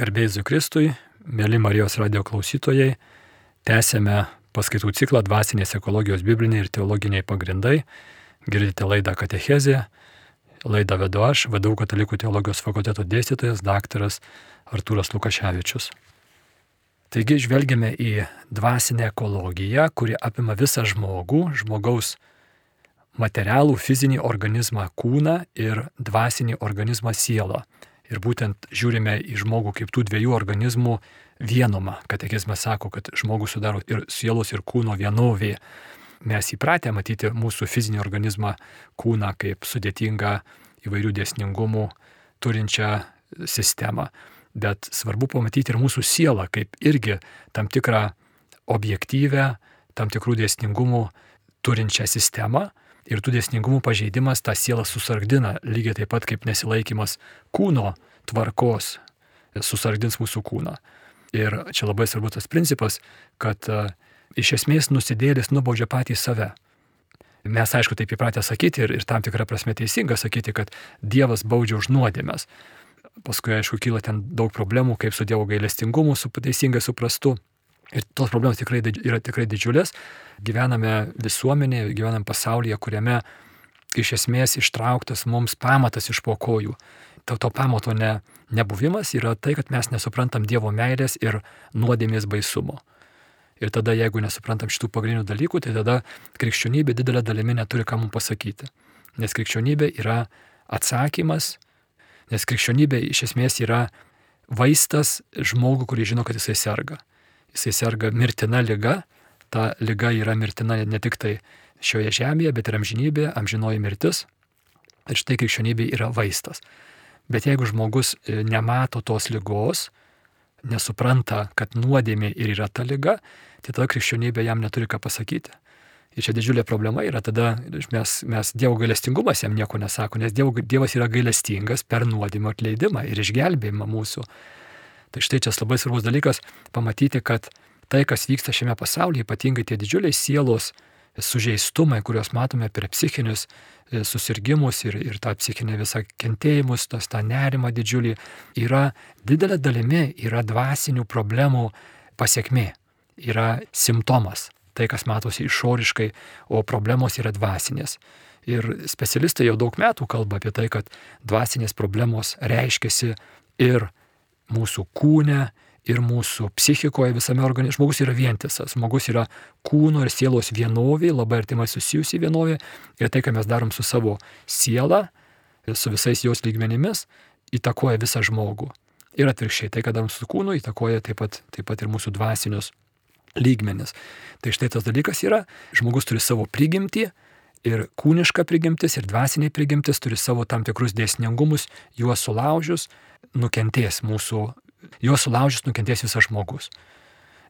Garbėjai Zukristui, mėly Marijos radio klausytojai, tęsėme paskaitų ciklą Dvasinės ekologijos bibliniai ir teologiniai pagrindai. Girdite laidą Katechezė, laidą vedu aš, vadovau Katalikų teologijos fakulteto dėstytojas daktaras Artūras Lukaševičius. Taigi žvelgiame į dvasinę ekologiją, kuri apima visą žmogų, žmogaus materialų fizinį organizmą kūną ir dvasinį organizmą sielą. Ir būtent žiūrime į žmogų kaip tų dviejų organizmų vienumą. Katekizmas sako, kad žmogus sudaro ir sielos, ir kūno vienovė. Mes įpratę matyti mūsų fizinį organizmą kūną kaip sudėtingą įvairių dėsningumų turinčią sistemą. Bet svarbu pamatyti ir mūsų sielą kaip irgi tam tikrą objektyvę, tam tikrų dėsningumų turinčią sistemą, ir tų dėsningumų pažeidimas tą sielą susargdina, lygiai taip pat kaip nesilaikimas kūno tvarkos susargdins mūsų kūną. Ir čia labai svarbus tas principas, kad uh, iš esmės nusidėlis nubaudžia patį save. Mes aišku taip įpratę sakyti ir, ir tam tikrą prasme teisinga sakyti, kad Dievas baudžia už nuodėmės. Paskui aišku kyla ten daug problemų, kaip su Dievo gailestingumu, su teisingai suprastu. Ir tos problemos tikrai yra tikrai didžiulės. Gyvename visuomenėje, gyvename pasaulyje, kuriame iš esmės ištrauktas mums pamatas iš po kojų. To, to pamato ne, nebuvimas yra tai, kad mes nesuprantam Dievo meilės ir nuodėmės baisumo. Ir tada, jeigu nesuprantam šitų pagrindinių dalykų, tai tada krikščionybė didelė dalimi neturi ką mums pasakyti. Nes krikščionybė yra atsakymas, nes krikščionybė iš esmės yra vaistas žmogų, kuris žino, kad jisai serga jisai serga mirtina lyga, ta lyga yra mirtina ne tik tai šioje žemėje, bet ir amžinybėje, amžinoji mirtis. Ir štai krikščionybė yra vaistas. Bet jeigu žmogus e, nemato tos lygos, nesupranta, kad nuodėmė ir yra ta lyga, tai tada krikščionybė jam neturi ką pasakyti. Ir čia didžiulė problema yra tada, mes, mes Dievo gailestingumas jam nieko nesako, nes Dievo, Dievas yra gailestingas per nuodėmio atleidimą ir išgelbėjimą mūsų. Tai štai čia labai svarbus dalykas pamatyti, kad tai, kas vyksta šiame pasaulyje, ypatingai tie didžiuliai sielos sužeistumai, kuriuos matome per psichinius e, susirgymus ir, ir tą psichinę visą kentėjimus, tos tą nerimą didžiulį, yra didelė dalimi, yra dvasinių problemų pasiekmė, yra simptomas, tai kas matosi išoriškai, o problemos yra dvasinės. Ir specialistai jau daug metų kalba apie tai, kad dvasinės problemos reiškiasi ir mūsų kūne ir mūsų psichikoje, visame organizme. Žmogus yra vientisas, žmogus yra kūno ir sielos vienovė, labai artimai susijusi vienovė. Ir tai, ką mes darom su savo siela, su visais jos lygmenimis, įtakoja visą žmogų. Ir atvirkščiai, tai, ką darom su kūnu, įtakoja taip pat, taip pat ir mūsų dvasinius lygmenis. Tai štai tas dalykas yra, žmogus turi savo prigimtį, ir kūniška prigimtis, ir dvasinė prigimtis turi savo tam tikrus dėsningumus, juos sulaužius, nukentės mūsų, juos sulaužius nukentės visas žmogus.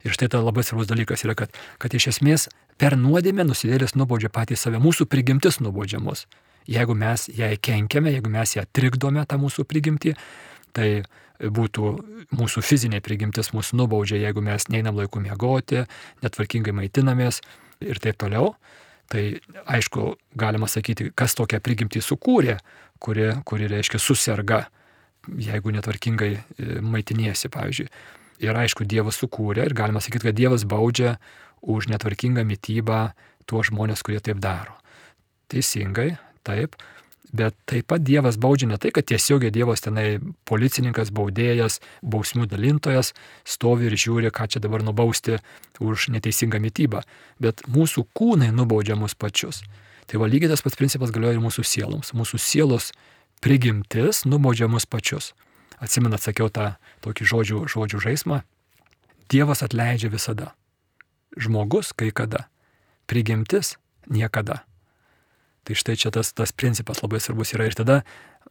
Ir štai tai labai svarbus dalykas yra, kad, kad iš esmės per nuodėmę nusidėlės nubaudžia patį save, mūsų prigimtis nubaudžia mus. Jeigu mes jai kenkiame, jeigu mes ją trikdome tą mūsų prigimtį, tai būtų mūsų fizinė prigimtis mūsų nubaudžia, jeigu mes neinam laiku miegoti, netvarkingai maitinamės ir taip toliau. Tai aišku, galima sakyti, kas tokią prigimtį sukūrė, kuri, kuri reiškia susirga, jeigu netvarkingai e, maitiniesi, pavyzdžiui. Ir aišku, Dievas sukūrė ir galima sakyti, kad Dievas baudžia už netvarkingą mytybą tuos žmonės, kurie taip daro. Teisingai, taip, Bet taip pat Dievas baudžia ne tai, kad tiesiogiai Dievas tenai policininkas, baudėjas, bausmių dalintojas stovi ir žiūri, ką čia dabar nubausti už neteisingą mytybą, bet mūsų kūnai nubaudžia mus pačius. Tai va lygiai tas pats principas galioja ir mūsų sieloms. Mūsų sielos prigimtis nubaudžia mus pačius. Atsimenat, sakiau tą tokį žodžių, žodžių žaismą. Dievas atleidžia visada. Žmogus kai kada. Prigimtis niekada. Tai štai čia tas, tas principas labai svarbus yra. Ir tada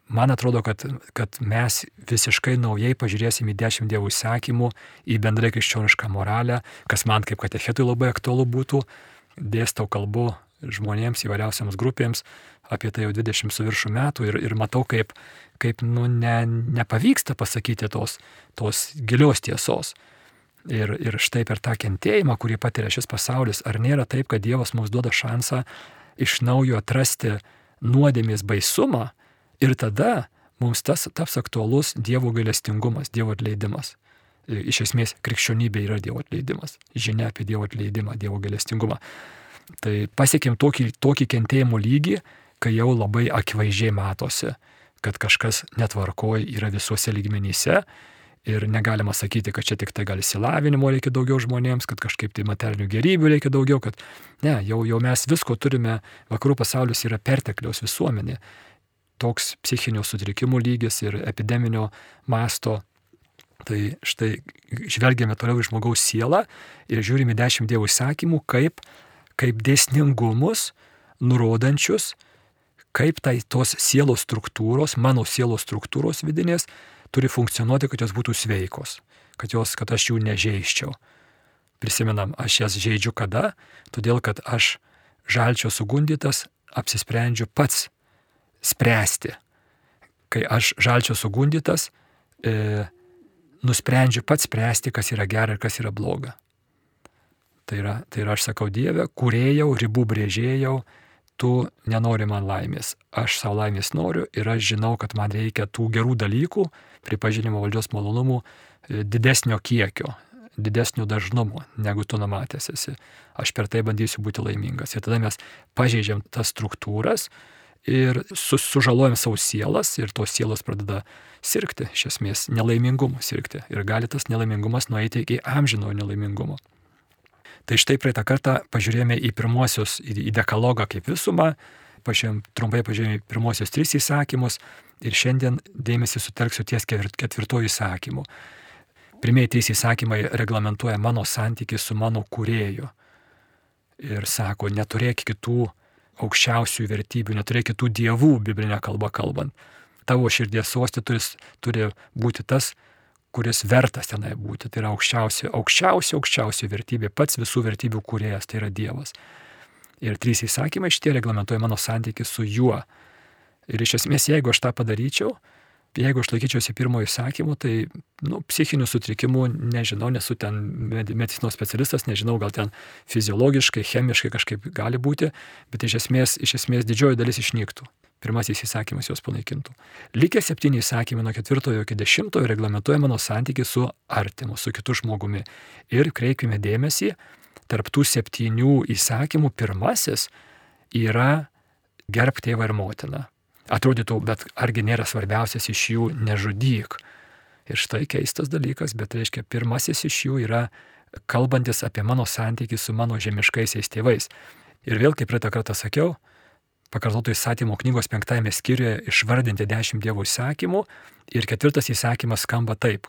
man atrodo, kad, kad mes visiškai naujai pažiūrėsim į dešimt dievų įsakymų, į bendrai krikščionišką moralę, kas man kaip katechetui labai aktualu būtų. Dėstau kalbu žmonėms įvairiausiams grupėms apie tai jau 20 su viršų metų ir, ir matau, kaip, kaip nu, ne, nepavyksta pasakyti tos, tos gilios tiesos. Ir, ir štai per tą kentėjimą, kurį patiria šis pasaulis, ar nėra taip, kad Dievas mums duoda šansą iš naujo atrasti nuodėmės baisumą ir tada mums tas taps aktualus Dievo gailestingumas, Dievo atleidimas. Iš esmės, krikščionybė yra Dievo atleidimas, žinia apie Dievo atleidimą, Dievo gailestingumą. Tai pasiekėm tokį, tokį kentėjimo lygį, kai jau labai akivaizdžiai matosi, kad kažkas netvarkoji yra visuose lygmenyse ir negalima sakyti, kad čia tik tai gal įsilavinimo reikia daugiau žmonėms, kad kažkaip tai materialinių gerybių reikia daugiau, kad ne, jau, jau mes visko turime, vakarų pasaulis yra pertekliaus visuomenė, toks psichinio sutrikimų lygis ir epideminio masto. Tai štai žvelgiame toliau į žmogaus sielą ir žiūrime dešimt dievų įsakymų kaip, kaip dėsningumus, nurodančius, kaip tai tos sielos struktūros, mano sielos struktūros vidinės, turi funkcionuoti, kad jos būtų sveikos, kad, jos, kad aš jų nežeiščiau. Prisimenam, aš jas žaidžiu kada? Todėl, kad aš žalčio sugundytas apsisprendžiu pats spręsti. Kai aš žalčio sugundytas, e, nusprendžiu pats spręsti, kas yra gera ir kas yra bloga. Tai yra, tai yra aš sakau Dieve, kurėjau, ribų brėžėjau, tu nenori man laimės. Aš savo laimės noriu ir aš žinau, kad man reikia tų gerų dalykų, pripažinimo valdžios malonumų, e, didesnio kiekio, didesnio dažnumo, negu tu numatęs esi. Aš per tai bandysiu būti laimingas. Ir tada mes pažeidžiam tas struktūras, ir su, sužalojam savo sielas ir tos sielos pradeda sirgti, iš esmės nelaimingumu sirgti. Ir gali tas nelaimingumas nueiti iki amžinojo nelaimingumo. Tai štai praeitą kartą pažiūrėjome į pirmosius, į dekalogą kaip visumą, pažiūrėjom, trumpai pažiūrėjome į pirmosius tris įsakymus ir šiandien dėmesį sutelksiu ties ketvirtojų įsakymų. Pirmieji trys įsakymai reglamentuoja mano santykių su mano kurėju. Ir sako, neturėk kitų aukščiausių vertybių, neturėk kitų dievų, biblinė kalba kalbant. Tavo širdies sostė turi, turi būti tas, kuris vertas tenai būti. Tai yra aukščiausia, aukščiausia, aukščiausia vertybė, pats visų vertybių kūrėjas, tai yra Dievas. Ir trys įsakymai šitie reglamentuoja mano santykių su juo. Ir iš esmės, jeigu aš tą padaryčiau, jeigu aš laikyčiausi pirmojo įsakymu, tai nu, psichinių sutrikimų nežinau, nesu ten medicinos specialistas, nežinau, gal ten fiziologiškai, chemiškai kažkaip gali būti, bet iš esmės, iš esmės didžioji dalis išnyktų. Pirmasis įsakymas juos panaikintų. Likę septyni įsakymai nuo ketvirtojo iki dešimtojo reglamentuoja mano santykių su artimu, su kitu žmogumi. Ir kreipkime dėmesį, tarptų septynių įsakymų pirmasis yra gerb tėvą ir motiną Atrodytų, bet argi nėra svarbiausias iš jų nežudyk. Ir štai keistas dalykas, bet reiškia, pirmasis iš jų yra kalbantis apie mano santykį su mano žemiškaisiais tėvais. Ir vėl, kaip praeitą kartą sakiau, pakartoto įsakymo knygos penktajame skyriuje išvardinti dešimt dievų įsakymų ir ketvirtas įsakymas skamba taip.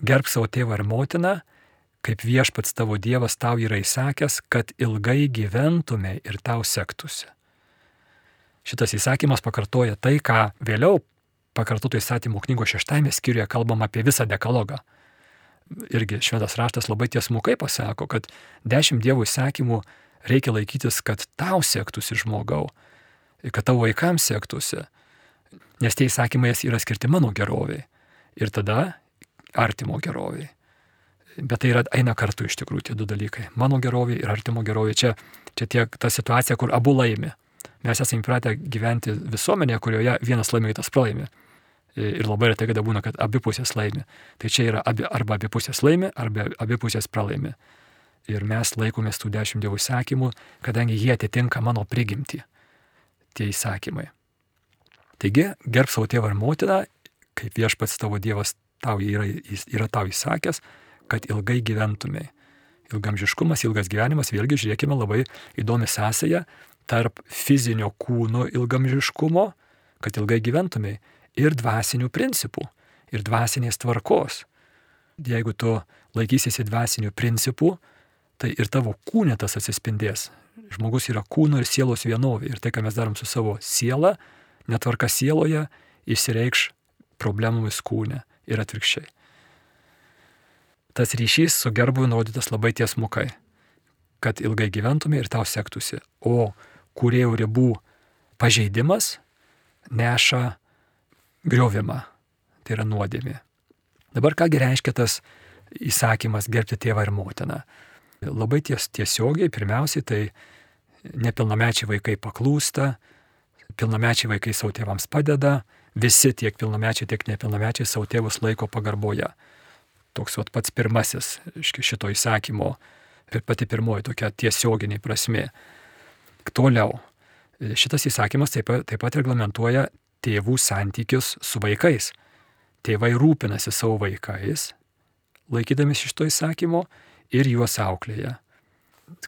Gerb savo tėvą ir motiną, kaip viešpats tavo dievas tau yra įsakęs, kad ilgai gyventume ir tau sektųsi. Šitas įsakymas pakartoja tai, ką vėliau pakartoto įstatymų knygos šeštame skyriuje kalbam apie visą dekalogą. Irgi šventas raštas labai tiesmukai pasako, kad dešimt dievų įsakymų reikia laikytis, kad tau sektųsi žmogau, kad tavo vaikams sektųsi, nes tie įsakymai yra skirti mano geroviai ir tada artimo geroviai. Bet tai yra, eina kartu iš tikrųjų tie du dalykai - mano gerovė ir artimo gerovė. Čia, čia tiek ta situacija, kur abu laimi. Mes esame įpratę gyventi visuomenėje, kurioje vienas laimi, kitas pralaimi. Ir labai retai kada būna, kad abi pusės laimi. Tai čia yra abi, arba abi pusės laimi, arba abi pusės pralaimi. Ir mes laikomės tų dešimt dievų įsakymų, kadangi jie atitinka mano prigimtį. Tie įsakymai. Taigi, gerb savo tėvą ir motiną, kaip viešpats tavo dievas tau yra, yra tau įsakęs, kad ilgai gyventumai. Ilgamžiškumas, ilgas gyvenimas, vėlgi žiūrėkime labai įdomi sąsaja tarp fizinio kūno ilgamžiškumo, kad ilgai gyventumai, ir dvasinių principų, ir dvasinės tvarkos. Jeigu tu laikysiesi dvasinių principų, tai ir tavo kūne tas atsispindės. Žmogus yra kūno ir sielos vienovė. Ir tai, ką mes darom su savo siela, netvarka sieloje, išsireikš problemomis kūne ir atvirkščiai. Tas ryšys su gerbu nurodytas labai tiesmukai, kad ilgai gyventume ir tau sektųsi. O kuriejų ribų pažeidimas neša griovimą, tai yra nuodėmė. Dabar kągi reiškia tas įsakymas gerbti tėvą ir motiną? Labai ties, tiesiogiai, pirmiausiai, tai nepilnamečiai vaikai paklūsta, pilnamečiai vaikai savo tėvams padeda, visi tiek pilnamečiai, tiek nepilnamečiai savo tėvus laiko pagarboje. Toks vat, pats pirmasis šito įsakymo ir pati pirmoji tokia tiesioginė prasme. Toliau, šitas įsakymas taip, taip pat reglamentuoja tėvų santykius su vaikais. Tėvai rūpinasi savo vaikais, laikydamės iš to įsakymo ir juos auklėja.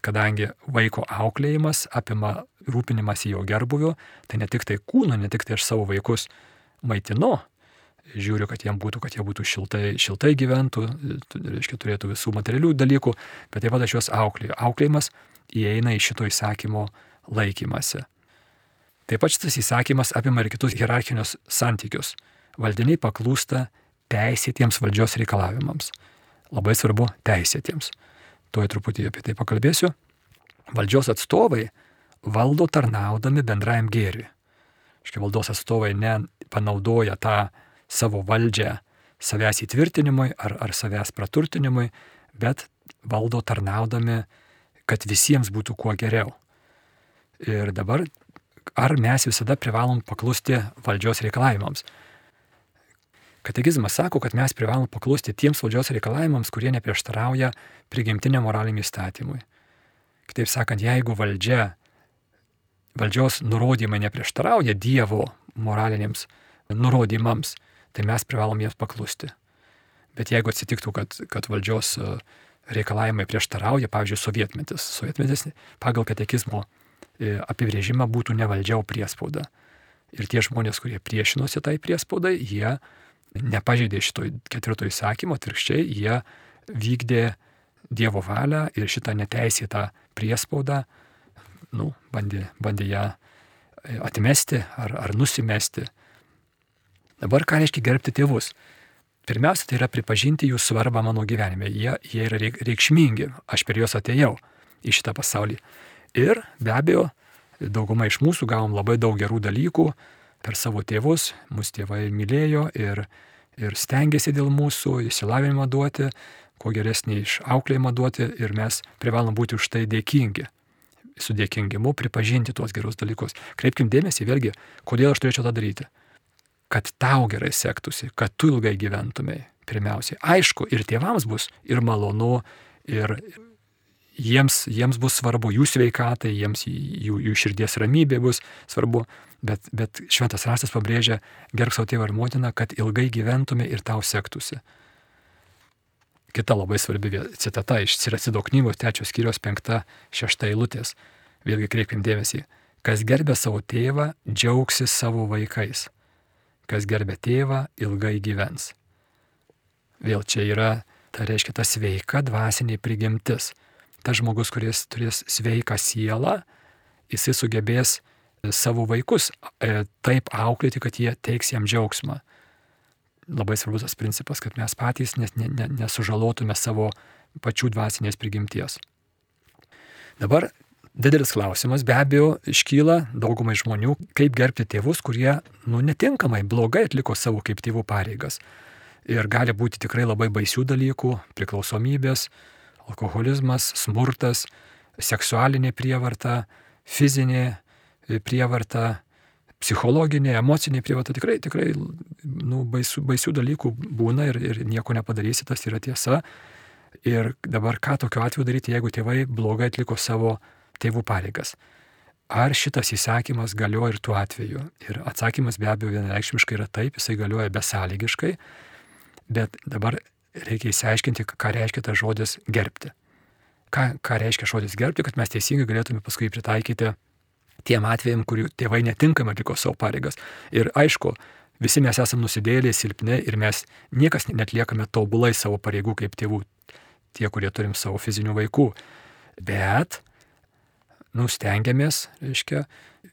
Kadangi vaiko auklėjimas apima rūpinimas jo gerbuviu, tai ne tik tai kūno, ne tik tai aš savo vaikus maitinu, žiūriu, kad jiem būtų, kad jie būtų šiltai, šiltai gyventų, reiškia, turėtų visų materialių dalykų, bet taip pat aš juos auklėju. Auklėjimas įeina į šito įsakymo laikymasi. Taip pat šitas įsakymas apima ir kitus hierarchinius santykius. Valdiniai paklūsta teisėtiems valdžios reikalavimams. Labai svarbu teisėtiems. Tuoj truputį apie tai pakalbėsiu. Valdžios atstovai valdo tarnaudami bendrajam gėriui. Škia valdos atstovai ne panaudoja tą savo valdžią savęs įtvirtinimui ar, ar savęs praturtinimui, bet valdo tarnaudami, kad visiems būtų kuo geriau. Ir dabar, ar mes visada privalom paklusti valdžios reikalavimams? Katekizmas sako, kad mes privalom paklusti tiems valdžios reikalavimams, kurie neprieštarauja prigimtiniam moraliniam įstatymui. Kitaip sakant, jeigu valdžia, valdžios nurodymai neprieštarauja Dievo moraliniams nurodymams, tai mes privalom jiems paklusti. Bet jeigu atsitiktų, kad, kad valdžios e, reikalavimai prieštarauja, pavyzdžiui, sovietmetis, sovietmetis pagal katekizmo e, apibrėžimą būtų ne valdžia, o priespauda. Ir tie žmonės, kurie priešinosi tai priespaudai, jie nepažeidė šito ketvirto įsakymo, atvirkščiai jie vykdė Dievo valią ir šitą neteisėtą priespaudą, nu, bandė, bandė ją e, atmesti ar, ar nusimesti. Dabar ką reiškia gerbti tėvus? Pirmiausia, tai yra pripažinti jų svarbą mano gyvenime. Jie, jie yra reikšmingi. Aš per juos atėjau į šitą pasaulį. Ir be abejo, dauguma iš mūsų gavom labai daug gerų dalykų, per savo tėvus, mūsų tėvai mylėjo ir, ir stengiasi dėl mūsų įsilavinimą duoti, kuo geresnį išauklėjimą duoti ir mes privalom būti už tai dėkingi. Su dėkingimu pripažinti tuos gerus dalykus. Kreipkim dėmesį vėlgi, kodėl aš turėčiau tą daryti. Kad tau gerai sektųsi, kad tu ilgai gyventumai. Pirmiausiai, aišku, ir tėvams bus ir malonu, ir jiems, jiems bus svarbu, jų sveikatai, jiems jų, jų širdies ramybė bus svarbu, bet, bet šventas rastas pabrėžia, gerb savo tėvą ir motiną, kad ilgai gyventume ir tau sektųsi. Kita labai svarbi citata iš Siracido knygos trečios skyrios penkta šešta eilutės. Vėlgi kreipim dėmesį. Kas gerbė savo tėvą, džiaugsis savo vaikais. Kas gerbė tėvą, ilgai gyvens. Vėl čia yra, tai reiškia, ta sveika dvasinė prigimtis tas žmogus, kuris turės sveiką sielą, jisai sugebės savo vaikus e, taip auklėti, kad jie teiks jam džiaugsmą. Labai svarbus tas principas, kad mes patys nes, ne, ne, nesužalotume savo pačių dvasinės prigimties. Dabar didelis klausimas be abejo iškyla daugumai žmonių, kaip gerbti tėvus, kurie nu, netinkamai, blogai atliko savo kaip tėvų pareigas. Ir gali būti tikrai labai baisių dalykų, priklausomybės, alkoholizmas, smurtas, seksualinė prievarta, fizinė e, prievarta, psichologinė, emocinė prievarta, tikrai, tikrai nu, baisių, baisių dalykų būna ir, ir nieko nepadarysi, tas yra tiesa. Ir dabar ką tokiu atveju daryti, jeigu tėvai blogai atliko savo tėvų pareigas? Ar šitas įsakymas galioja ir tuo atveju? Ir atsakymas be abejo vienareikšmiškai yra taip, jisai galioja besąlygiškai, bet dabar reikia įsiaiškinti, ką reiškia tas žodis gerbti. Ką, ką reiškia žodis gerbti, kad mes teisingai galėtume paskui pritaikyti tiem atvejim, kurių tėvai netinkamai atliko savo pareigas. Ir aišku, visi mes esame nusidėlė, silpni ir mes niekas netliekame tobulai savo pareigų kaip tėvų, tie, kurie turim savo fizinių vaikų. Bet nustengiamės, reiškia,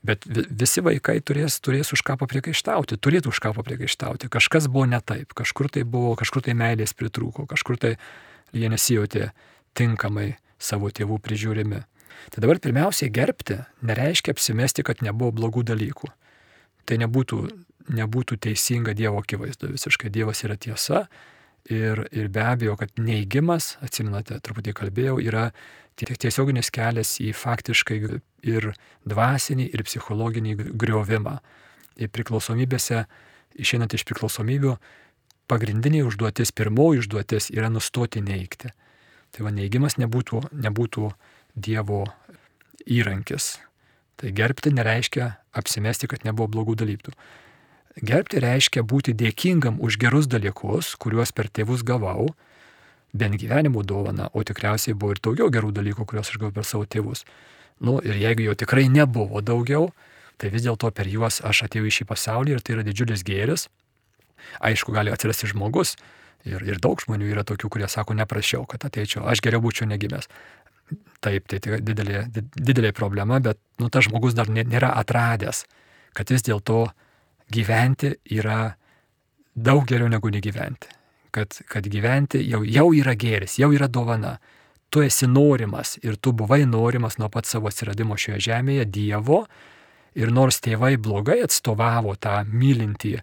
bet visi vaikai turės, turės už ką papriekaištauti, turėtų už ką papriekaištauti. Kažkas buvo ne taip, kažkur tai buvo, kažkur tai meilės pritrūko, kažkur tai jie nesijauti tinkamai savo tėvų prižiūrimi. Tai dabar pirmiausiai gerbti nereiškia apsimesti, kad nebuvo blogų dalykų. Tai nebūtų, nebūtų teisinga Dievo akivaizdu. Visiškai Dievas yra tiesa Ir, ir be abejo, kad neigimas, atsiminate, truputį kalbėjau, yra tiesioginis kelias į faktiškai ir dvasinį, ir psichologinį griovimą. Ir priklausomybėse, išeinant iš priklausomybių, pagrindinė užduotis, pirmoji užduotis yra nustoti neikti. Tai va neigimas nebūtų, nebūtų Dievo įrankis. Tai gerbti nereiškia apsimesti, kad nebuvo blogų dalykų. Gerbti reiškia būti dėkingam už gerus dalykus, kuriuos per tėvus gavau, bent gyvenimo dovana, o tikriausiai buvo ir daugiau gerų dalykų, kuriuos aš gavau per savo tėvus. Nu, ir jeigu jau tikrai nebuvo daugiau, tai vis dėlto per juos aš atėjau į šį pasaulį ir tai yra didžiulis gėris. Aišku, gali atsirasti žmogus ir, ir daug žmonių yra tokių, kurie sako, neprašiau, kad ateičiau, aš geriau būčiau negimęs. Taip, tai didelė, didelė problema, bet nu, tas žmogus dar nėra atradęs, kad vis dėlto gyventi yra daug geriau negu negyventi. Kad, kad gyventi jau, jau yra gėris, jau yra dovana. Tu esi norimas ir tu buvai norimas nuo pat savo atsiradimo šioje žemėje Dievo. Ir nors tėvai blogai atstovavo tą mylintį,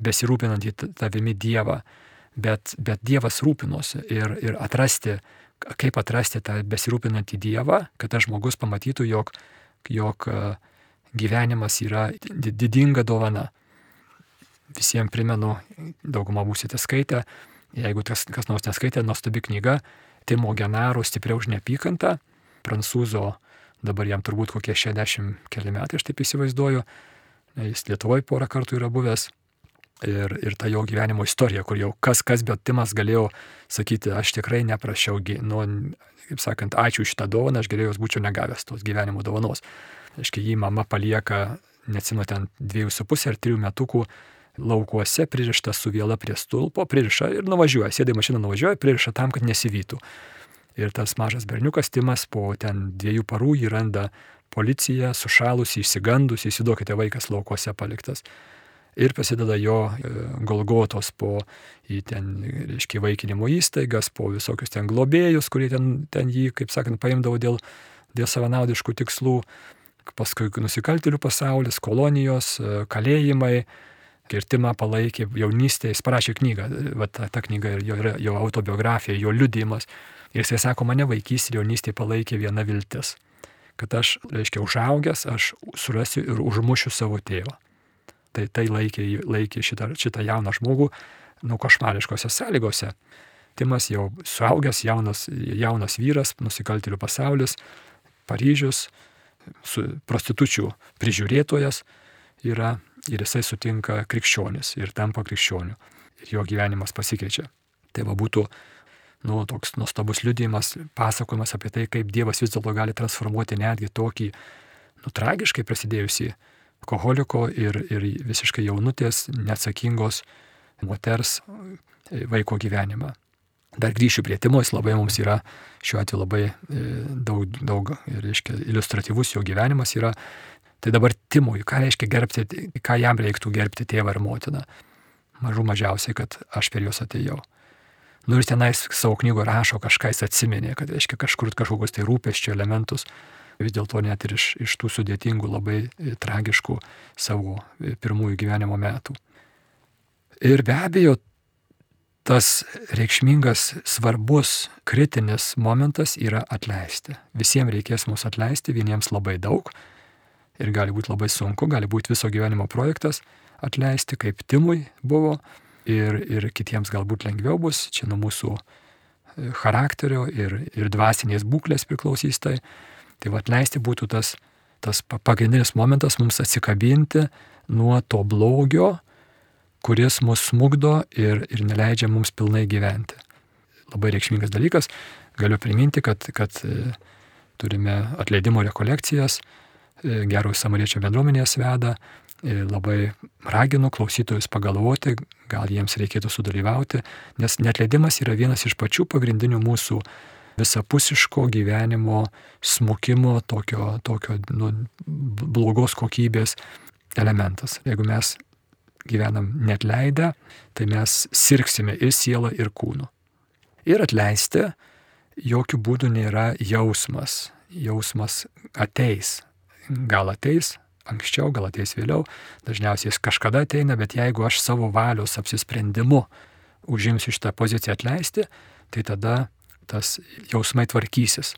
besirūpinantį tavimi Dievą, bet, bet Dievas rūpinosi ir, ir atrasti, kaip atrasti tą besirūpinantį Dievą, kad tas žmogus pamatytų, jog, jog uh, gyvenimas yra didinga dovana. Visiems primenu, daugumą būsite skaitę, jeigu tas, kas nors neskaitė, nuostabi knyga Timo Genaro Stipriau už neapykantą, prancūzo, dabar jam turbūt kokie 60 keli metai, aš taip įsivaizduoju, jis Lietuvoje porą kartų yra buvęs. Ir, ir ta jo gyvenimo istorija, kur jau kas kas, bet Timas galėjo sakyti, aš tikrai neprašiau, nu, kaip sakant, ačiū šitą dovaną, aš geriau jos būčiau negavęs tos gyvenimo dovanos. Aiškiai, jį mama palieka, neatsinu ten dviejų su pusė ar trijų metukų laukuose, pririšta su viela prie stulpo, pririša ir nuvažiuoja, sėdai mašiną nuvažiuoja, pririša tam, kad nesivytų. Ir tas mažas berniukas Timas po ten dviejų parų jį randa policija, sušalusi, išsigandusi, įsiduokite vaikas laukuose paliktas. Ir prasideda jo e, golgotos po į ten, reiškia, vaikinimo įstaigas, po visokius ten globėjus, kurie ten, ten jį, kaip sakant, paimdavo dėl, dėl savanaudiškų tikslų paskui nusikaltėlių pasaulis, kolonijos, e, kalėjimai, kirtimą palaikė jaunystėje, jis parašė knygą, va, ta, ta knyga jo, yra jo autobiografija, jo liudijimas. Ir jisai sako, mane vaikystėje ir jaunystėje palaikė viena viltis, kad aš, reiškia, užaugęs, aš surasiu ir užmušiu savo tėvą. Tai tai laikė, laikė šitą, šitą jauną žmogų, nu, košmariškose sąlygose. Timas jau suaugęs, jaunas, jaunas vyras, nusikaltėlių pasaulis, Paryžius, prostitučių prižiūrėtojas yra ir jisai sutinka krikščionis ir tampa krikščioniu. Ir jo gyvenimas pasikeičia. Tai va būtų nu, toks nuostabus liudijimas, pasakojimas apie tai, kaip Dievas vis dėlto gali transformuoti netgi tokį nu, tragiškai prasidėjusi alkoholiko ir, ir visiškai jaunutės, neatsakingos moters vaiko gyvenimą. Dar grįšiu prie Timo, jis labai mums yra šiuo atveju labai e, daug, daug reiškia, iliustratyvus jo gyvenimas yra. Tai dabar Timui, ką reiškia gerbti, ką jam reiktų gerbti tėvą ir motiną? Mažų mažiausiai, kad aš per juos atėjau. Nu ir tenais savo knygoje rašo kažką jis atsiminė, kad reiškia kažkur kažkokius tai rūpeščio elementus, vis dėlto net ir iš, iš tų sudėtingų, labai e, tragiškų savo e, pirmųjų gyvenimo metų. Ir be abejo, tas reikšmingas, svarbus, kritinis momentas yra atleisti. Visiems reikės mus atleisti, vieniems labai daug ir gali būti labai sunku, gali būti viso gyvenimo projektas atleisti, kaip Timui buvo ir, ir kitiems galbūt lengviau bus, čia nuo mūsų e, charakterio ir, ir dvasinės būklės priklausys tai. Tai va atleisti būtų tas, tas pagrindinis momentas mums atsikabinti nuo to blogio, kuris mus smugdo ir, ir neleidžia mums pilnai gyventi. Labai reikšmingas dalykas. Galiu priminti, kad, kad e, turime atleidimo rekolekcijas, gerojo samariečio bendruomenės veda. Labai raginu klausytojus pagalvoti, gal jiems reikėtų sudalyvauti, nes netleidimas yra vienas iš pačių pagrindinių mūsų visapusiško gyvenimo smukimo, tokio, tokio nu, blogos kokybės elementas. Jeigu mes gyvenam net leidę, tai mes sirksime ir sielą, ir kūnu. Ir atleisti jokių būdų nėra jausmas. Jausmas ateis. Gal ateis anksčiau, gal ateis vėliau. Dažniausiai jis kažkada ateina, bet jeigu aš savo valios apsisprendimu užimsiu šitą poziciją atleisti, tai tada tas jausmai tvarkysis.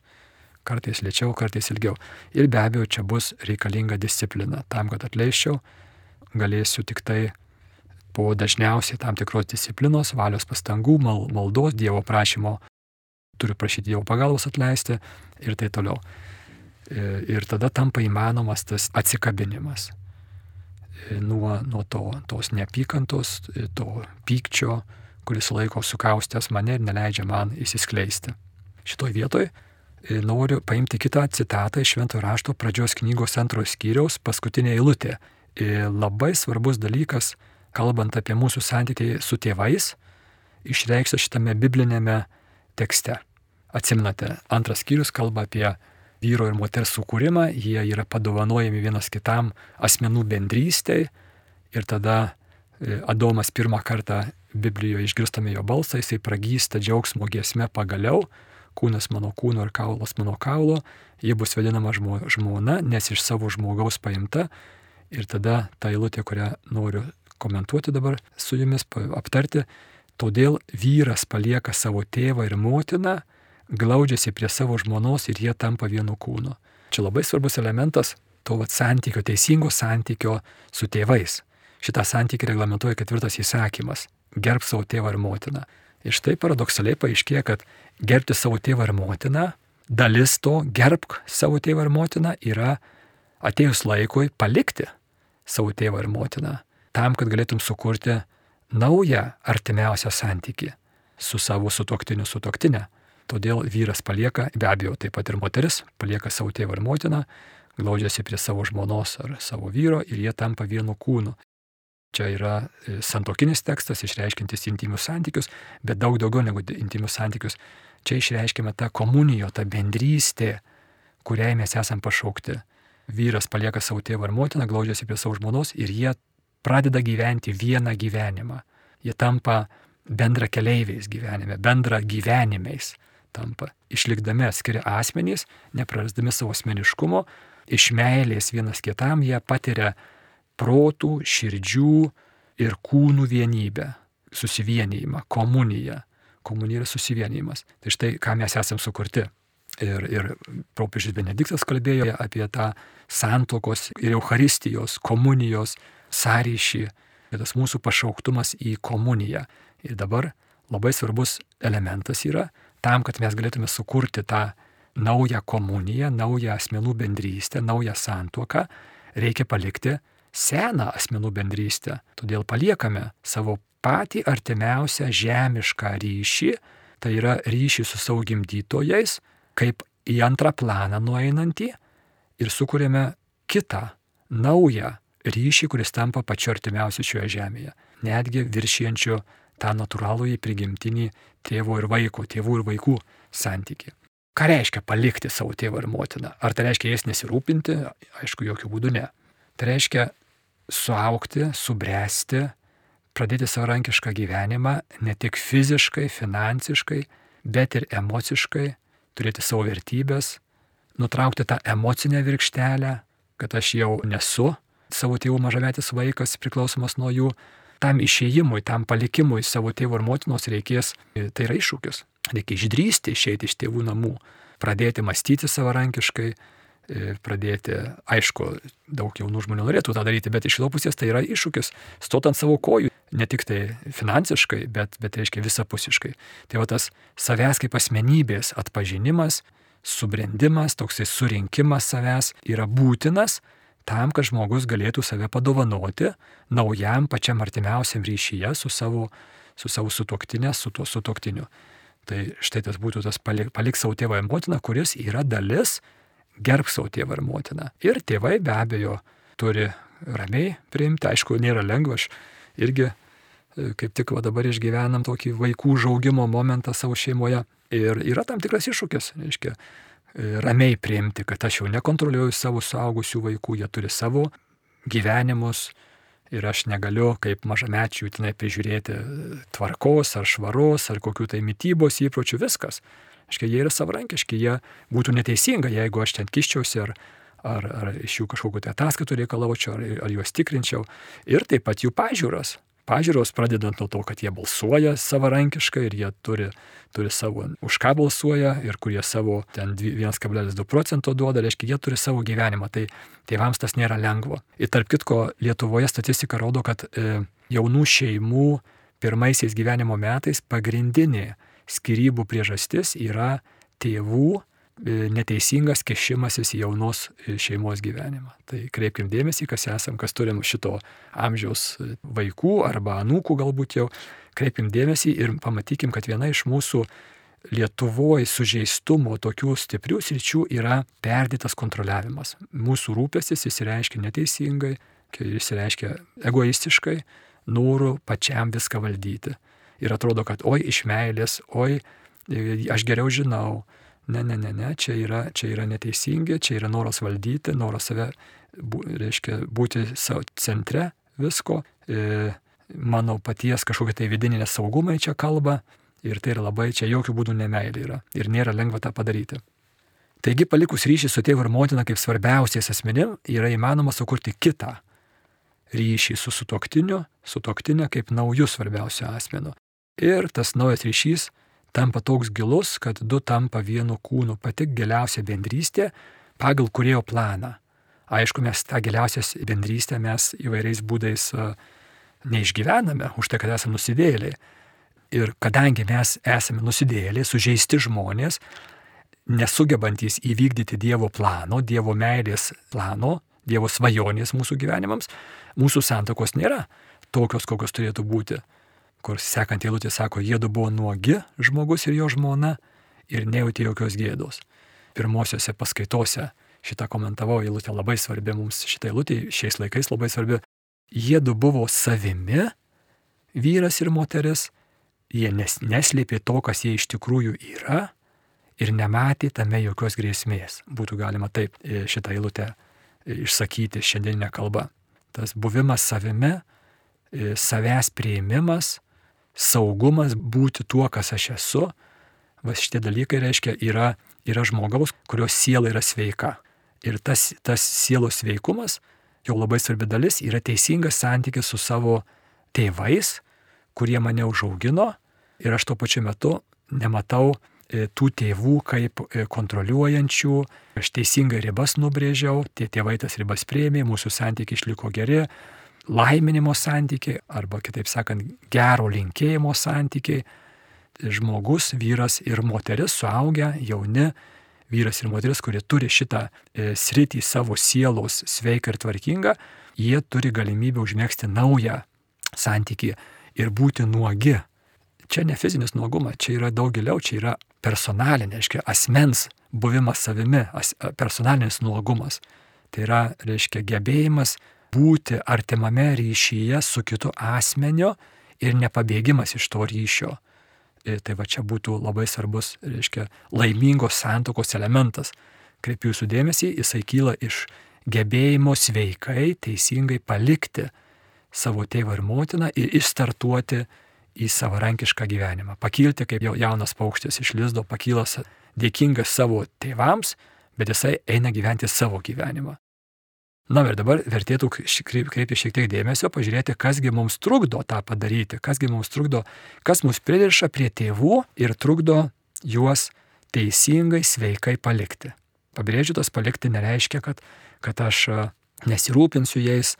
Kartais lėčiau, kartais ilgiau. Ir be abejo, čia bus reikalinga disciplina. Tam, kad atleiščiau, galėsiu tik tai po dažniausiai tam tikros disciplinos, valios pastangų, mal, maldos, Dievo prašymo, turiu prašyti Dievo pagalbos atleisti ir tai toliau. E, ir tada tampa įmanomas tas atsikabinimas e, nuo, nuo to, tos neapykantos, e, to pykčio, kuris laiko sukaustęs mane ir neleidžia man įsiskleisti. Šitoj vietoj noriu paimti kitą citatą iš Šventojo rašto pradžios knygos antrojo skyriaus, paskutinė eilutė. Labai svarbus dalykas, kalbant apie mūsų santykiai su tėvais, išreikštas šitame biblinėme tekste. Atsiminate, antras skyrius kalba apie vyro ir moters sukūrimą, jie yra padovanojami vienas kitam asmenų bendrystėj ir tada e, Adomas pirmą kartą Biblijoje išgirstame jo balsą, jisai pragysta džiaugsmo giesme pagaliau, kūnas mano kūno ir kaulas mano kaulo, ji bus vadinama žmo, žmona, nes iš savo žmogaus paimta. Ir tada ta eilutė, kurią noriu komentuoti dabar su jumis, aptarti, todėl vyras palieka savo tėvą ir motiną glaudžiasi prie savo žmonos ir jie tampa vienu kūnu. Čia labai svarbus elementas to vat, santykio, teisingo santykio su tėvais. Šitą santykį reglamentuoja ketvirtas įsakymas - gerb savo tėvą ir motiną. Ir štai paradoksaliai paaiškėja, kad gerbti savo tėvą ir motiną, dalis to gerbk savo tėvą ir motiną yra atėjus laikui palikti savo tėvą ir motiną, tam, kad galėtum sukurti naują artimiausią santyki su savo sutoktiniu sutoktinė. Todėl vyras palieka, be abejo, taip pat ir moteris, palieka savo tėvą ir motiną, glaudžiasi prie savo žmonos ar savo vyro ir jie tampa vienu kūnu. Čia yra e, santokinis tekstas, išreiškintis intimius santykius, bet daug daugiau negu intimius santykius. Čia išreiškime tą komunijo, tą bendrystę, kuriai mes esam pašaukti. Vyras palieka savo tėvą ir motiną, glaudžiasi prie savo žmonos ir jie pradeda gyventi vieną gyvenimą. Jie tampa bendra keleiviais gyvenime, bendra gyvenimiais tampa. Išlikdami atskiri asmenys, neprarasdami savo asmeniškumo, iš meilės vienas kitam jie patiria protų, širdžių ir kūnų vienybę, susivienijimą, komuniją. Komunija yra susivienijimas. Tai štai, ką mes esame sukurti. Ir, ir popiežius Benediktas kalbėjo apie tą santokos ir Euharistijos, komunijos sąryšį, tas mūsų pašauktumas į komuniją. Ir dabar labai svarbus elementas yra tam, kad mes galėtume sukurti tą naują komuniją, naują asmenų bendrystę, naują santuoką, reikia palikti seną asmenų bendrystę. Todėl paliekame savo patį artimiausią žemišką ryšį, tai yra ryšį su savo gimdytojais, kaip į antrą planą nueinantį ir sukūrėme kitą, naują ryšį, kuris tampa pačiu artimiausiu šioje žemėje, netgi viršijančiu tą natūralų į prigimtinį tėvo ir vaiko, tėvų ir vaikų santyki. Ką reiškia palikti savo tėvą ir motiną? Ar tai reiškia jais nesirūpinti? Aišku, jokių būdų ne. Tai reiškia suaukti, subręsti, pradėti savarankišką gyvenimą ne tik fiziškai, finansiškai, bet ir emociškai, turėti savo vertybės, nutraukti tą emocinę virkštelę, kad aš jau nesu savo tėvų mažametis vaikas priklausomas nuo jų, tam išėjimui, tam palikimui savo tėvo ir motinos reikės, e, tai yra iššūkis. Reikia išdrysti išeiti iš tėvų namų, pradėti mąstyti savarankiškai, e, pradėti, aišku, daug jaunų žmonių norėtų tą daryti, bet iš kitos pusės tai yra iššūkis, stot ant savo kojų, ne tik tai finansiškai, bet, bet reiškia visapusiškai. Tai va tas savęs kaip asmenybės atpažinimas, subrendimas, toksai surinkimas savęs yra būtinas, tam, kad žmogus galėtų save padovanoti naujam pačiam artimiausiam ryšyje su savo, su savo sutuoktinė, su tuo sutuoktiniu. Tai štai tas būtų tas palik, palik savo tėvą ir motiną, kuris yra dalis gerb savo tėvą ir motiną. Ir tėvai be abejo turi ramiai priimti, aišku, nėra lengva, aš irgi e, kaip tik va dabar išgyvenam tokį vaikų žaugimo momentą savo šeimoje. Ir yra tam tikras iššūkis, reiškia, ramiai priimti, kad aš jau nekontroliuoju savo suaugusių vaikų, jie turi savo gyvenimus ir aš negaliu kaip mažamečių tenai prižiūrėti tvarkos ar švaros ar kokių tai mytybos įpročių, viskas. Aiškiai, jie yra savarankiški, jie būtų neteisinga, jeigu aš ten kiščiausi ar, ar, ar iš jų kažkokiu tai ataskaitų reikalaučiau, ar, ar juos tikrinčiau. Ir taip pat jų pažiūros. Pažiūros, pradedant nuo to, kad jie balsuoja savarankiškai ir jie turi, turi savo, už ką balsuoja ir kurie savo ten 1,2 procento duoda, reiškia, jie turi savo gyvenimą. Tai tėvams tas nėra lengva. Ir tarp kitko, Lietuvoje statistika rodo, kad e, jaunų šeimų pirmaisiais gyvenimo metais pagrindinė skirybų priežastis yra tėvų neteisingas kešimasis į jaunos e, šeimos gyvenimą. Tai kreipkim dėmesį, kas esam, kas turim šito amžiaus e, vaikų arba anūkų galbūt jau, kreipkim dėmesį ir pamatykim, kad viena iš mūsų Lietuvoje sužeistumo tokių stiprių sričių yra perdėtas kontroliavimas. Mūsų rūpestis įsireiškia neteisingai, įsireiškia egoistiškai, noru pačiam viską valdyti. Ir atrodo, kad oi iš meilės, oi aš geriau žinau, Ne, ne, ne, ne, čia yra, čia yra neteisingi, čia yra noras valdyti, noras save, bu, reiškia, būti savo centre visko. E, mano paties kažkokie tai vidiniai nesaugumai čia kalba ir tai yra labai, čia jokių būdų nemailė yra ir nėra lengva tą padaryti. Taigi palikus ryšį su tėvu ir motina kaip svarbiausiais asmenim, yra įmanoma sukurti kitą ryšį su sutoktiniu, sutoktinė kaip naujus svarbiausiu asmeniu. Ir tas naujas ryšys tampa toks gilus, kad du tampa vienu kūnu, pati giliausia bendrystė pagal kurėjo planą. Aišku, mes tą giliausią bendrystę mes įvairiais būdais neišgyvename, už tai, kad esame nusidėliai. Ir kadangi mes esame nusidėliai, sužeisti žmonės, nesugebantys įvykdyti Dievo plano, Dievo meilės plano, Dievo svajonės mūsų gyvenimams, mūsų santokos nėra tokios, kokios turėtų būti kur sekant eilutė sako, jėdu buvo nuogi žmogus ir jo žmona ir nejauti jokios gėdos. Pirmosiose paskaitose šitą komentavau, eilutė labai svarbi mums, šitą eilutę šiais laikais labai svarbi. Jėdu buvo savimi, vyras ir moteris, jie nes, neslėpė to, kas jie iš tikrųjų yra ir nematė tame jokios grėsmės. Būtų galima taip e, šitą eilutę e, išsakyti šiandieninę kalbą. Tas buvimas savimi, e, savęs prieimimas, saugumas būti tuo, kas aš esu, va šitie dalykai reiškia yra, yra žmogaus, kurio siela yra sveika. Ir tas, tas sielos sveikumas, jau labai svarbi dalis, yra teisingas santykis su savo tėvais, kurie mane užaugino. Ir aš tuo pačiu metu nematau e, tų tėvų kaip e, kontroliuojančių, aš teisingai ribas nubrėžiau, tie tėvai tas ribas prieimė, mūsų santykiai išliko geri, laiminimo santykiai, arba kitaip sakant, gero linkėjimo santykiai. Žmogus, vyras ir moteris, suaugę, jauni, vyras ir moteris, kurie turi šitą e, sritį savo sielos sveiką ir tvarkingą, jie turi galimybę užmėgsti naują santykį ir būti nuogi. Čia ne fizinis nuogumas, čia yra daug giliau, čia yra personalinė, reiškia, asmens buvimas savimi, as, personalinis nuogumas. Tai yra, reiškia, gebėjimas būti artimame ryšyje su kitu asmeniu ir nepabėgimas iš to ryšio. E, tai va čia būtų labai svarbus, reiškia, laimingos santokos elementas. Kreipiu jūsų dėmesį, jisai kyla iš gebėjimo sveikai, teisingai palikti savo tėvą ir motiną ir išstartuoti į savarankišką gyvenimą. Pakilti kaip jaunas paukštis iš lizdo, pakylas dėkingas savo tėvams, bet jisai eina gyventi savo gyvenimą. Na ir dabar vertėtų kreipti šiek tiek dėmesio, pažiūrėti, kasgi mums trukdo tą padaryti, kasgi mums trukdo, kas mus pririša prie tėvų ir trukdo juos teisingai, sveikai palikti. Pabrėžiu, tas palikti nereiškia, kad, kad aš nesirūpinsiu jais,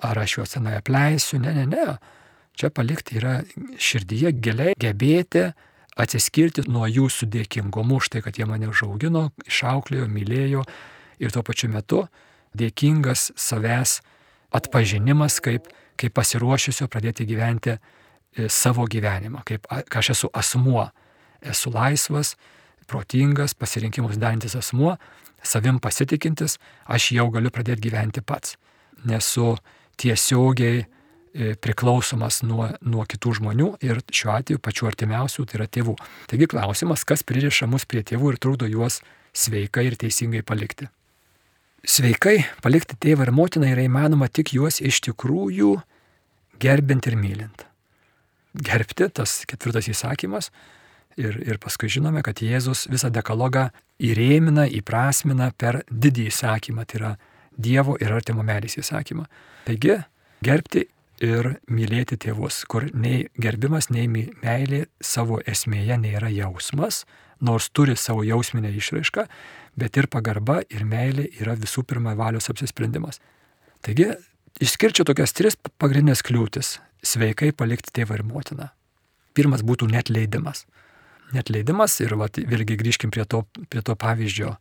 ar aš juos senai apleisiu, ne, ne, ne. Čia palikti yra širdyje giliai gebėti atsiskirti nuo jų sudėkingumu už tai, kad jie mane užaugino, išauklėjo, mylėjo ir tuo pačiu metu dėkingas savęs atpažinimas, kaip, kaip pasiruošusio pradėti gyventi e, savo gyvenimą, kaip aš esu asmuo, esu laisvas, protingas, pasirinkimus darantis asmuo, savim pasitikintis, aš jau galiu pradėti gyventi pats. Nesu tiesiogiai e, priklausomas nuo, nuo kitų žmonių ir šiuo atveju pačių artimiausių, tai yra tėvų. Taigi klausimas, kas pririša mus prie tėvų ir trukdo juos sveikai ir teisingai palikti. Sveikai palikti tėvą ir motiną yra įmanoma tik juos iš tikrųjų gerbint ir mylint. Gerbti, tas ketvirtas įsakymas. Ir, ir paskui žinome, kad Jėzus visą dekalogą įrėmina, įprasmina per didį įsakymą, tai yra Dievo ir artimo meilės įsakymą. Taigi, gerbti ir mylėti tėvus, kur nei gerbimas, nei meilė savo esmėje nėra jausmas, nors turi savo jausminę išraišką, bet ir pagarba ir meilė yra visų pirma valios apsisprendimas. Taigi, išskirčiau tokias tris pagrindinės kliūtis - sveikai palikti tėvą ir motiną. Pirmas būtų net leidimas. Net leidimas ir vat, vėlgi grįžkim prie to, prie to pavyzdžio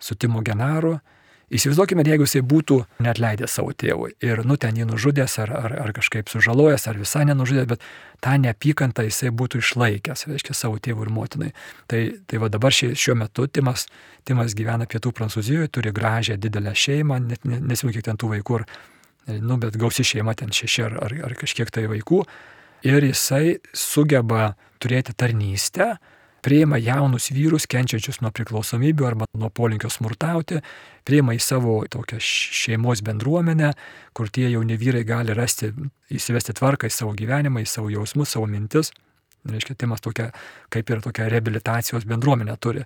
su Timo Genaru Įsivaizduokime, jeigu jisai būtų net leidęs savo tėvui ir, nu, ten jį nužudęs ar, ar, ar kažkaip sužalojęs, ar visai nenužudęs, bet tą neapykantą jisai būtų išlaikęs, reiškia, savo tėvui ir motinai. Tai, tai va dabar šie, šiuo metu Timas, Timas gyvena pietų Prancūzijoje, turi gražią didelę šeimą, net nesimenu, kiek ten tų vaikų, ar, nu, bet gausi šeima, ten šeši ar, ar, ar kažkiek tai vaikų. Ir jisai sugeba turėti tarnystę, priima jaunus vyrus, kenčiančius nuo priklausomybių arba nuo polinkio smurtauti, priima į savo tokią šeimos bendruomenę, kur tie jauni vyrai gali rasti, įsivesti tvarką į savo gyvenimą, į savo jausmus, savo mintis. Reiškia, Timas tokia, kaip ir tokia reabilitacijos bendruomenė turi.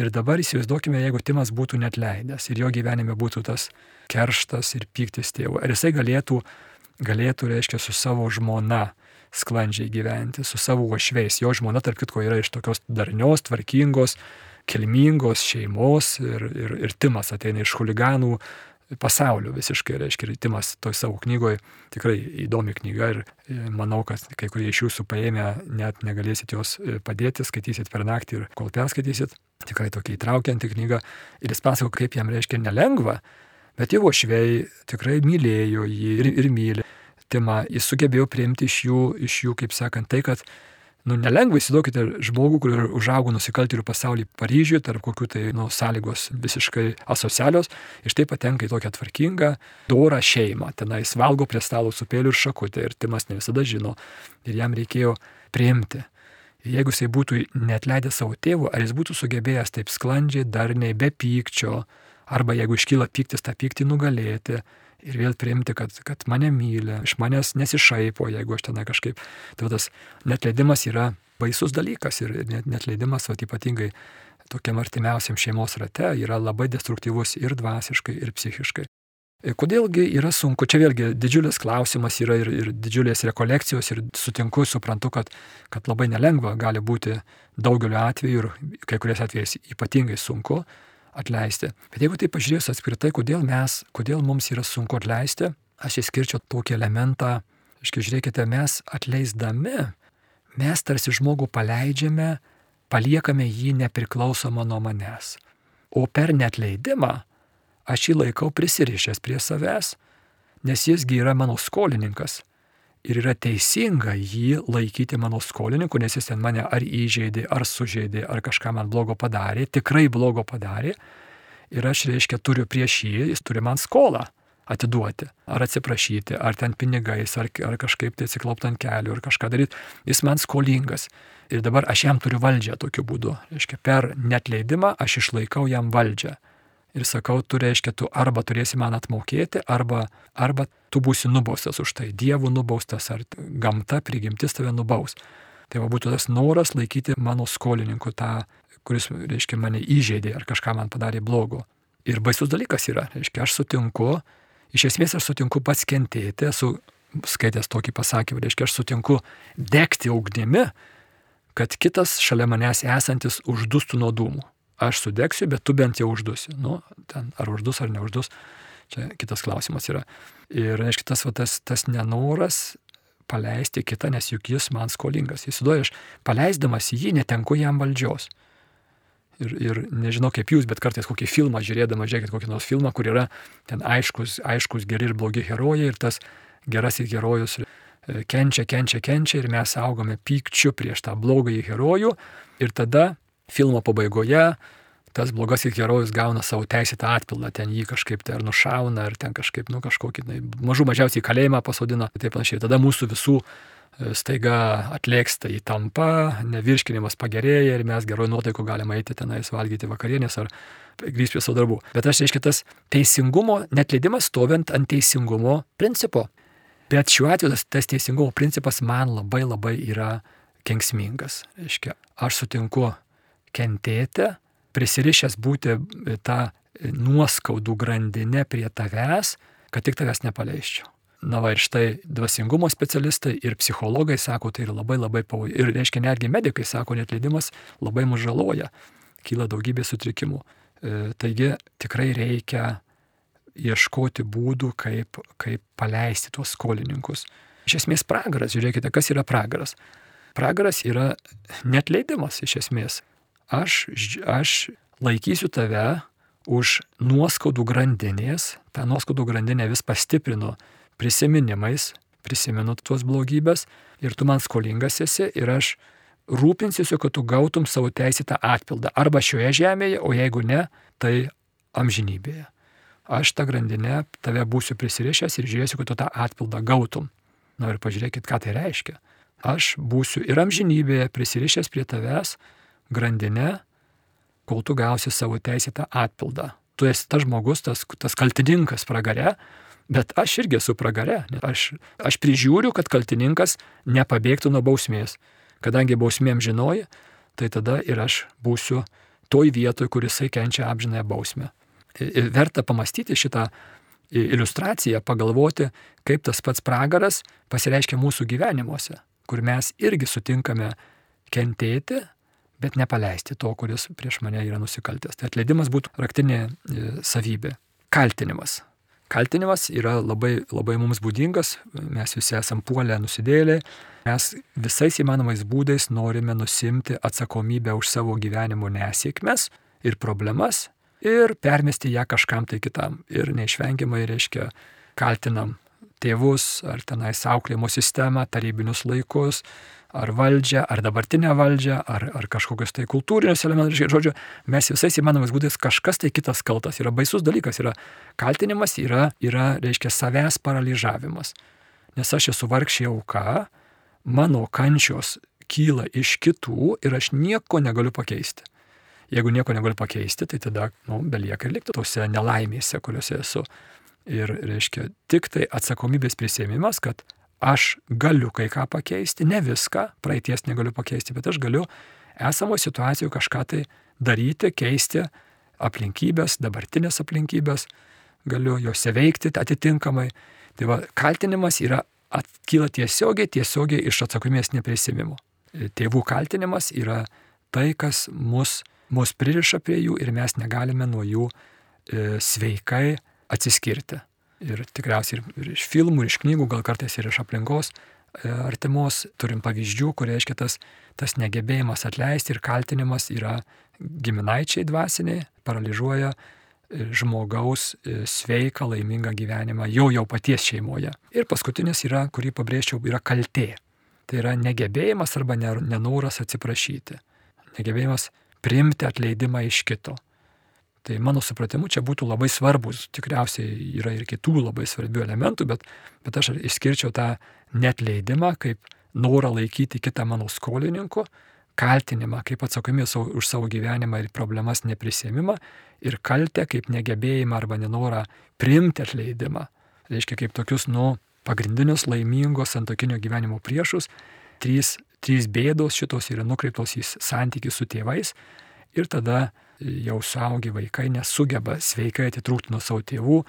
Ir dabar įsivaizduokime, jeigu Timas būtų net leidęs ir jo gyvenime būtų tas kerštas ir pyktis tėvų. Ar jisai galėtų, galėtų, reiškia, su savo žmona sklandžiai gyventi su savo uošviais. Jo žmona, tarp kitko, yra iš tokios darnios, tvarkingos, kilmingos šeimos ir, ir, ir Timas ateina iš huliganų pasaulio visiškai, reiškia, ir Timas toj savo knygoje tikrai įdomi knyga ir manau, kad kai kurie iš jūsų paėmę net negalėsit jos e, padėti, skaitysit per naktį ir kol perskaitysit, tikrai tokia įtraukianti knyga ir jis pasako, kaip jam reiškia nelengva, bet jo švei tikrai mylėjo jį ir, ir myli artimą, jis sugebėjo priimti iš jų, iš jų kaip sakant, tai, kad nu, nelengva įsivaizduokite žmogų, kur užaugo nusikaltėlių pasaulyje Paryžiuje, tarp kokių tai nu, sąlygos visiškai asocialios, ir tai patenka į tokią tvarkingą, dorą šeimą. Tenais valgo prie stalo su pėliu ir šakutė ir Timas ne visada žino ir jam reikėjo priimti. Jeigu jisai būtų net leidęs savo tėvų, ar jis būtų sugebėjęs taip sklandžiai, darniai, be pykčio, arba jeigu iškyla pyktis, tą pyktį nugalėti, ir vėl priimti, kad, kad mane myli, iš manęs nesišaipo, jeigu aš tenai kažkaip. Tai tas netleidimas yra baisus dalykas ir net, netleidimas, o ypatingai tokiam artimiausiam šeimos rate, yra labai destruktyvus ir dvasiškai, ir psichiškai. E, kodėlgi yra sunku, čia vėlgi didžiulis klausimas yra ir, ir didžiulės rekolekcijos ir sutinku, suprantu, kad, kad labai nelengva gali būti daugeliu atveju ir kai kuriais atvejais ypatingai sunku, atleisti. Bet jeigu tai pažiūrėjus atskritai, kodėl mes, kodėl mums yra sunku atleisti, aš įskirčiau tokį elementą, aiškiai, žiūrėkite, mes atleisdami, mes tarsi žmogų paleidžiame, paliekame jį nepriklausomą nuo manęs. O per netleidimą aš jį laikau prisirišęs prie savęs, nes jisgi yra mano skolininkas ir yra teisinga jį laikyti mano skolininku, nes jis ten mane ar įžeidė, ar sužeidė, ar kažką man blogo padarė, tikrai blogo padarė. Ir aš, reiškia, turiu prieš jį, jis turi man skolą atiduoti, ar atsiprašyti, ar ten pinigais, ar, ar kažkaip tai atsiklaupti ant kelių, ar kažką daryti. Jis man skolingas. Ir dabar aš jam turiu valdžią tokiu būdu. Reiškia, per netleidimą aš išlaikau jam valdžią ir sakau, tu reiškia, tu arba turėsi man atmokėti, arba, arba tu būsi nubaustas už tai. Dievų nubaustas ar gamta, prigimtis tave nubaus. Tai va būtų tas noras laikyti mano skolininku tą, kuris, reiškia, mane įžeidė ar kažką man padarė blogo. Ir baisus dalykas yra, reiškia, aš sutinku, iš esmės aš sutinku pats kentėti, esu skaitęs tokį pasakymą, reiškia, aš sutinku degti ugnimi, kad kitas šalia manęs esantis uždustų nuo dūmų aš sudegsiu, bet tu bent jau uždusi. Nu, ten, ar uždus ar neuždus, čia kitas klausimas yra. Ir, aišku, tas, va, tas, tas nenoras paleisti kitą, nes juk jis man skolingas. Įsivaizduoju, aš paleisdamas jį netenku jam valdžios. Ir, ir nežinau kaip jūs, bet kartais kokį filmą žiūrėdama, žiūrėkit kokį nors filmą, kur yra ten aiškus, aiškus geri ir blogi herojai ir tas gerasis herojus e, kenčia, kenčia, kenčia ir mes augame pykčiu prieš tą blogąjį herojų ir tada filmo pabaigoje tas blogasis herojus gauna savo teisėtą atpildą, ten jį kažkaip tai ar nušauna, ar ten kažkaip, nu, kažkokį, na, mažų mažiausiai kalėjimą pasodina, taip panašiai. Tada mūsų visų e, staiga atlėksta į tampą, nevirškinimas pagerėja ir mes geroj nuotaiko galime eiti tenais valgyti vakarienės ar grįžti prie savo darbų. Bet aš reiškia tas teisingumo, netleidimas stovint ant teisingumo principo. Bet šiuo atveju tas, tas teisingumo principas man labai labai yra kenksmingas. Reiškia, aš sutinku kentėti, prisirišęs būti tą nuoskaudų grandinę prie tavęs, kad tik tavęs nepaleisčiau. na va ir štai dvasingumo specialistai ir psichologai sako, tai yra labai labai pavojų. Ir reiškia, netgi medikai sako, net leidimas labai mus žaloja, kyla daugybė sutrikimų. E, taigi tikrai reikia ieškoti būdų, kaip, kaip paleisti tuos skolininkus. Iš esmės pragaras, žiūrėkite, kas yra pragaras. Pragaras yra net leidimas iš esmės. Aš, aš laikysiu tave už nuoskaudų grandinės, tą nuoskaudų grandinę vis pastiprinu prisiminimais, prisimenu tuos blogybės ir tu man skolingas esi ir aš rūpinsiuosi, kad tu gautum savo teisėtą atpildą arba šioje žemėje, o jeigu ne, tai amžinybėje. Aš tą grandinę tave būsiu prisirišęs ir žiūrėsiu, kad tu tą atpildą gautum. Na ir pažiūrėkit, ką tai reiškia. Aš būsiu ir amžinybėje prisirišęs prie tavęs grandinę, kol tu gausi savo teisėtą atpildą. Tu esi tas žmogus, tas, tas kaltininkas pragare, bet aš irgi esu pragare. Aš, aš prižiūriu, kad kaltininkas nepabėgtų nuo bausmės. Kadangi bausmėm žinoji, tai tada ir aš būsiu toj vietoj, kur jisai kenčia amžinąją bausmę. Ir verta pamastyti šitą iliustraciją, pagalvoti, kaip tas pats pragaras pasireiškia mūsų gyvenimuose, kur mes irgi sutinkame kentėti, bet nepaleisti to, kuris prieš mane yra nusikaltęs. Tai atleidimas būtų raktinė e, savybė. Kaltinimas. Kaltinimas yra labai, labai mums būdingas, mes visi esam puolę nusidėlę, mes visais įmanomais būdais norime nusimti atsakomybę už savo gyvenimo nesėkmes ir problemas ir permesti ją kažkam tai kitam. Ir neišvengiamai reiškia kaltinam tėvus ar tenai auklėjimo sistemą, tarybinius laikus, ar valdžią, ar dabartinę valdžią, ar, ar kažkokius tai kultūrinius elementus. Žodžiu, mes visais įmanomais būdais kažkas tai kitas kaltas. Yra baisus dalykas, yra kaltinimas, yra, yra reiškia, savęs paralyžavimas. Nes aš esu vargšė auka, mano kančios kyla iš kitų ir aš nieko negaliu pakeisti. Jeigu nieko negaliu pakeisti, tai tada, nu, belieka ir likti tose nelaimėse, kuriuose esu. Ir, reiškia, tik tai atsakomybės prisėmimas, kad aš galiu kai ką pakeisti, ne viską, praeities negaliu pakeisti, bet aš galiu esamo situacijoje kažką tai daryti, keisti aplinkybės, dabartinės aplinkybės, galiu juose veikti atitinkamai. Tai va, kaltinimas yra atkyla tiesiogiai, tiesiogiai iš atsakomybės neprisimimo. Tėvų kaltinimas yra tai, kas mus, mus pririša prie jų ir mes negalime nuo jų e, sveikai atsiskirti ir tikriausiai ir, iš filmų, ir iš knygų, gal kartais ir iš aplinkos e, artimos turim pavyzdžių, kur reiškia tas, tas negebėjimas atleisti ir kaltinimas yra giminaičiai dvasiniai, paralyžiuoja e, žmogaus e, sveiką, laimingą gyvenimą jau jau paties šeimoje. Ir paskutinis yra, kurį pabrėžčiau, yra kaltė. Tai yra negebėjimas arba nenoras atsiprašyti. Negebėjimas priimti atleidimą iš kito. Tai mano supratimu čia būtų labai svarbus, tikriausiai yra ir kitų labai svarbių elementų, bet, bet aš išskirčiau tą netleidimą kaip norą laikyti kitą mano skolininku, kaltinimą kaip atsakomybę už savo gyvenimą ir problemas neprisėmimą ir kaltę kaip negebėjimą arba nenorą priimti atleidimą. Reiškia kaip tokius, nu, pagrindinius laimingos santokinio gyvenimo priešus. Trys, trys bėdos šitos yra nukreiptos į santykių su tėvais ir tada jau suaugi vaikai nesugeba sveikai atitrūkti nuo savo tėvų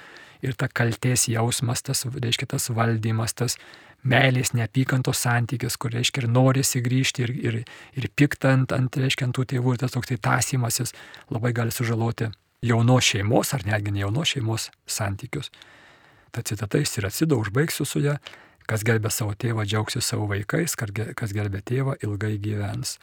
ir ta kalties jausmas, tas, reiškia, tas valdymas, tas meilės, neapykantos santykis, kur, reiškia, ir norisi grįžti ir, ir, ir piktant ant, reiškia, ant tų tėvų ir tas toks tai tasimasis labai gali sužaloti jaunos šeimos ar netgi ne jaunos šeimos santykius. Ta citata ir atsido, užbaigsiu su ją, kas gerbė savo tėvą, džiaugsis savo vaikais, kas gerbė tėvą, ilgai gyvens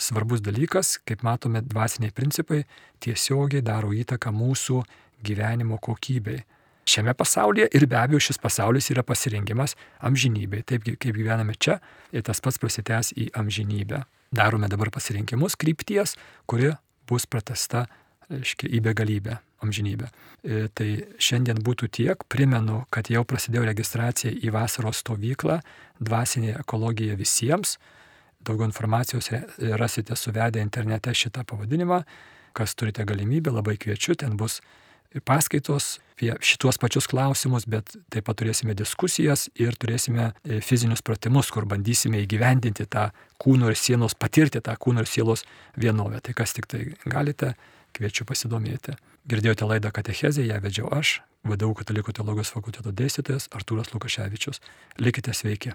svarbus dalykas, kaip matome, dvasiniai principai tiesiogiai daro įtaką mūsų gyvenimo kokybei. Šiame pasaulyje ir be abejo šis pasaulis yra pasirengimas amžinybei, taip kaip gyvename čia ir tas pats prasitęs į amžinybę. Darome dabar pasirinkimus krypties, kuri bus pratesta, reiškia, į begalybę, amžinybę. E, tai šiandien būtų tiek, primenu, kad jau prasidėjo registracija į vasaros stovyklą Dvasinė ekologija visiems. Daugiau informacijos rasite suvedę internete šitą pavadinimą. Kas turite galimybę, labai kviečiu, ten bus paskaitos apie šituos pačius klausimus, bet taip pat turėsime diskusijas ir turėsime e, fizinius pratimus, kur bandysime įgyvendinti tą kūno ir sienos, patirti tą kūno ir sielos vienovę. Tai kas tik tai galite, Kviečiu pasidomėti. Girdėjote laidą Katechezė, ją vedžiau aš, VDU Katalikų teologijos fakulteto dėstytojas Artūras Lukaševičius. Likite sveiki.